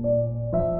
Thank